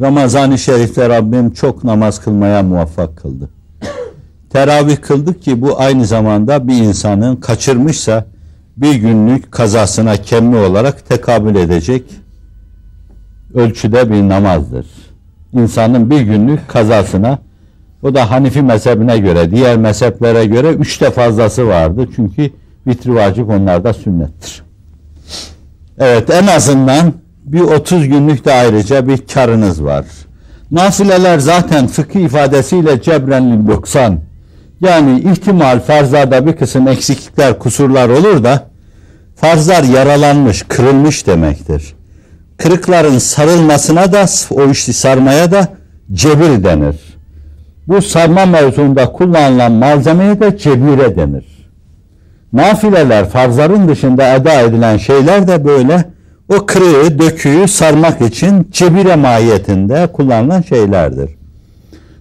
Ramazan-ı Şerif'te Rabbim çok namaz kılmaya muvaffak kıldı. Teravih kıldık ki bu aynı zamanda bir insanın kaçırmışsa bir günlük kazasına kemmi olarak tekabül edecek ölçüde bir namazdır. İnsanın bir günlük kazasına o da Hanifi mezhebine göre, diğer mezheplere göre üçte fazlası vardı. Çünkü vitri vacip onlarda sünnettir. Evet en azından bir 30 günlük de ayrıca bir karınız var. Nafileler zaten fıkıh ifadesiyle cebrenli 90. Yani ihtimal farzlarda bir kısım eksiklikler, kusurlar olur da farzlar yaralanmış, kırılmış demektir. Kırıkların sarılmasına da o işi sarmaya da cebir denir. Bu sarma mevzunda kullanılan malzemeye de cebire denir. Nafileler farzların dışında eda edilen şeyler de böyle o kırığı, döküyü sarmak için cebire mahiyetinde kullanılan şeylerdir.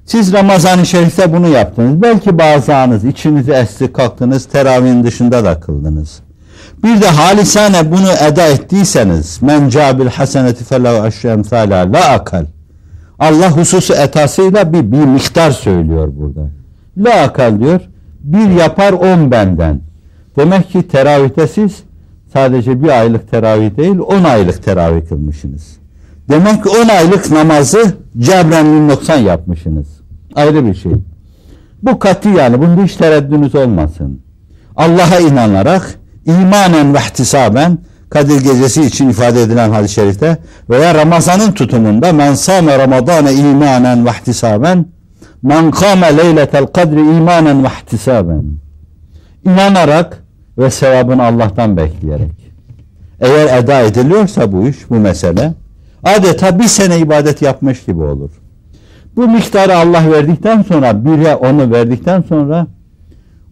Siz Ramazan-ı Şerif'te bunu yaptınız. Belki bazı anınız içinizi esti kalktınız, teravihin dışında da kıldınız. Bir de halisane bunu eda ettiyseniz men cabil haseneti felev aşşemsala la akal. Allah hususu etasıyla bir, bir miktar söylüyor burada. La akal diyor. Bir yapar on benden. Demek ki teravihte siz sadece bir aylık teravih değil on aylık teravih kılmışsınız. Demek ki on aylık namazı cebren noksan yapmışsınız. Ayrı bir şey. Bu katı yani. Bunda hiç tereddünüz olmasın. Allah'a inanarak imanen ve ihtisaben Kadir gecesi için ifade edilen hadis-i şerifte veya Ramazan'ın tutumunda men sâme ramadâne imanen ve ihtisaben men kâme leyletel kadri imanen ve ihtisaben inanarak ve sevabını Allah'tan bekleyerek eğer eda ediliyorsa bu iş, bu mesele adeta bir sene ibadet yapmış gibi olur. Bu miktarı Allah verdikten sonra, bire onu verdikten sonra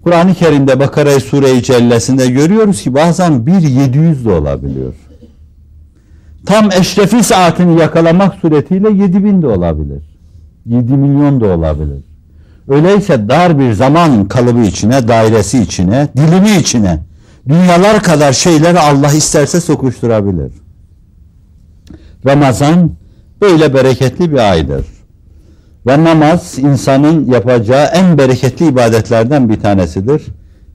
Kur'an-ı Kerim'de Bakara Sure-i Cellesi'nde görüyoruz ki bazen bir 700 de olabiliyor. Tam eşrefi saatini yakalamak suretiyle 7000 de olabilir. 7 milyon da olabilir. Öyleyse dar bir zaman kalıbı içine, dairesi içine, dilimi içine, dünyalar kadar şeyleri Allah isterse sokuşturabilir. Ramazan böyle bereketli bir aydır. Ve namaz insanın yapacağı en bereketli ibadetlerden bir tanesidir.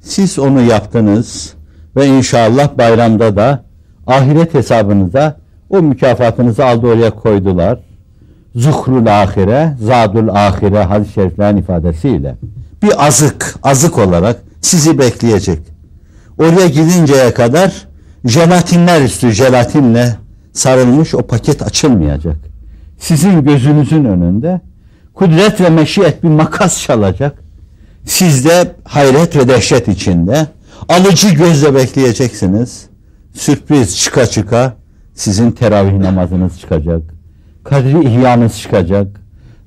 Siz onu yaptınız ve inşallah bayramda da ahiret hesabınıza o mükafatınızı aldı oraya koydular. Zuhrul ahire, zadul ahire hadis-i şeriflerin ifadesiyle bir azık, azık olarak sizi bekleyecek. Oraya gidinceye kadar jelatinler üstü jelatinle sarılmış o paket açılmayacak. Sizin gözünüzün önünde kudret ve meşiyet bir makas çalacak. Siz de hayret ve dehşet içinde alıcı gözle bekleyeceksiniz. Sürpriz çıka çıka sizin teravih namazınız çıkacak. Kadri ihyanız çıkacak.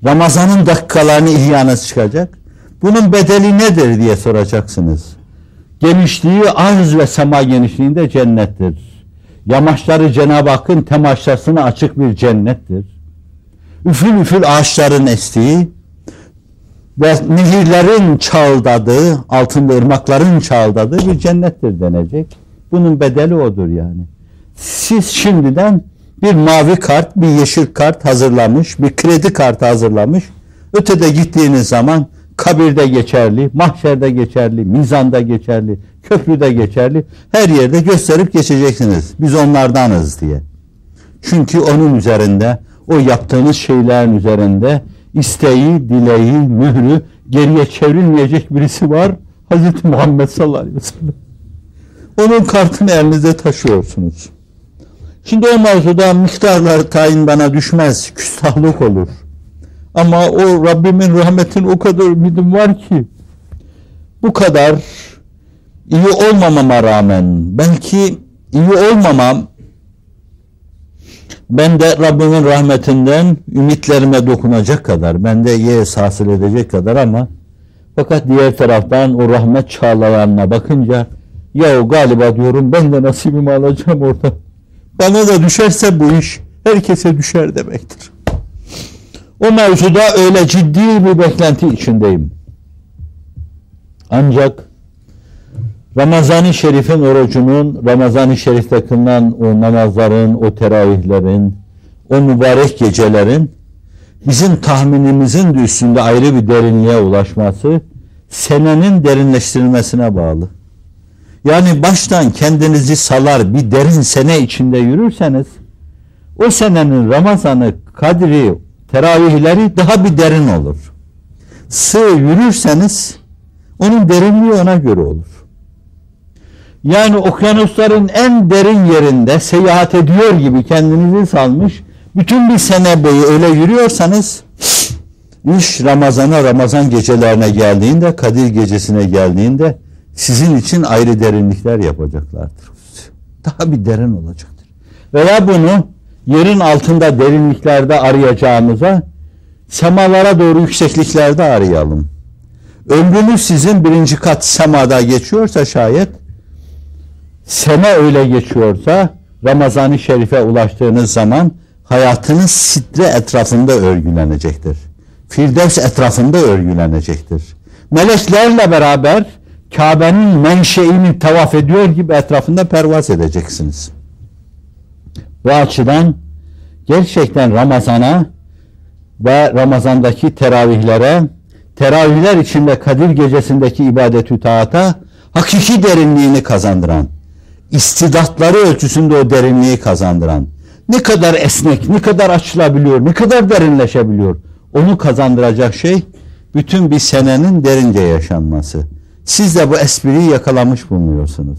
Ramazanın dakikalarını ihyanız çıkacak. Bunun bedeli nedir diye soracaksınız. Genişliği arz ve sema genişliğinde cennettir. Yamaçları Cenab-ı Hakk'ın temaşlasına açık bir cennettir üfül üfül ağaçların estiği ve nehirlerin çağıldadığı, altında ırmakların çağıldadığı bir cennettir denecek. Bunun bedeli odur yani. Siz şimdiden bir mavi kart, bir yeşil kart hazırlamış, bir kredi kartı hazırlamış. Ötede gittiğiniz zaman kabirde geçerli, mahşerde geçerli, mizanda geçerli, köprüde geçerli. Her yerde gösterip geçeceksiniz. Biz onlardanız diye. Çünkü onun üzerinde o yaptığınız şeylerin üzerinde isteği, dileği, mührü geriye çevrilmeyecek birisi var. Hazreti Muhammed sallallahu aleyhi ve sellem. Onun kartını elinizde taşıyorsunuz. Şimdi o mevzuda miktarlar tayin bana düşmez. Küstahlık olur. Ama o Rabbimin rahmetin o kadar ümidim var ki bu kadar iyi olmamama rağmen belki iyi olmamam ben de Rabbimin rahmetinden ümitlerime dokunacak kadar, ben de yes hasıl edecek kadar ama fakat diğer taraftan o rahmet çağlayanına bakınca ya galiba diyorum ben de nasibimi alacağım orada. Bana da düşerse bu iş herkese düşer demektir. O mevzuda öyle ciddi bir beklenti içindeyim. Ancak Ramazan-ı Şerif'in orucunun, Ramazan-ı Şerif'te kılınan o namazların, o teravihlerin, o mübarek gecelerin bizim tahminimizin de üstünde ayrı bir derinliğe ulaşması senenin derinleştirilmesine bağlı. Yani baştan kendinizi salar bir derin sene içinde yürürseniz o senenin Ramazan'ı, Kadri, teravihleri daha bir derin olur. Sığ yürürseniz onun derinliği ona göre olur. Yani okyanusların en derin yerinde seyahat ediyor gibi kendinizi salmış, bütün bir sene boyu öyle yürüyorsanız iş Ramazan'a, Ramazan gecelerine geldiğinde, Kadir gecesine geldiğinde sizin için ayrı derinlikler yapacaklardır. Daha bir derin olacaktır. Veya bunu yerin altında derinliklerde arayacağımıza semalara doğru yüksekliklerde arayalım. Ömrünüz sizin birinci kat semada geçiyorsa şayet sene öyle geçiyorsa Ramazan-ı Şerif'e ulaştığınız zaman hayatınız sitre etrafında örgülenecektir. Firdevs etrafında örgülenecektir. Meleklerle beraber Kabe'nin menşeini tavaf ediyor gibi etrafında pervaz edeceksiniz. Bu açıdan gerçekten Ramazan'a ve Ramazan'daki teravihlere, teravihler içinde Kadir gecesindeki ibadet-ü taata hakiki derinliğini kazandıran, istidatları ölçüsünde o derinliği kazandıran, ne kadar esnek, ne kadar açılabiliyor, ne kadar derinleşebiliyor, onu kazandıracak şey bütün bir senenin derince yaşanması. Siz de bu espriyi yakalamış bulunuyorsunuz.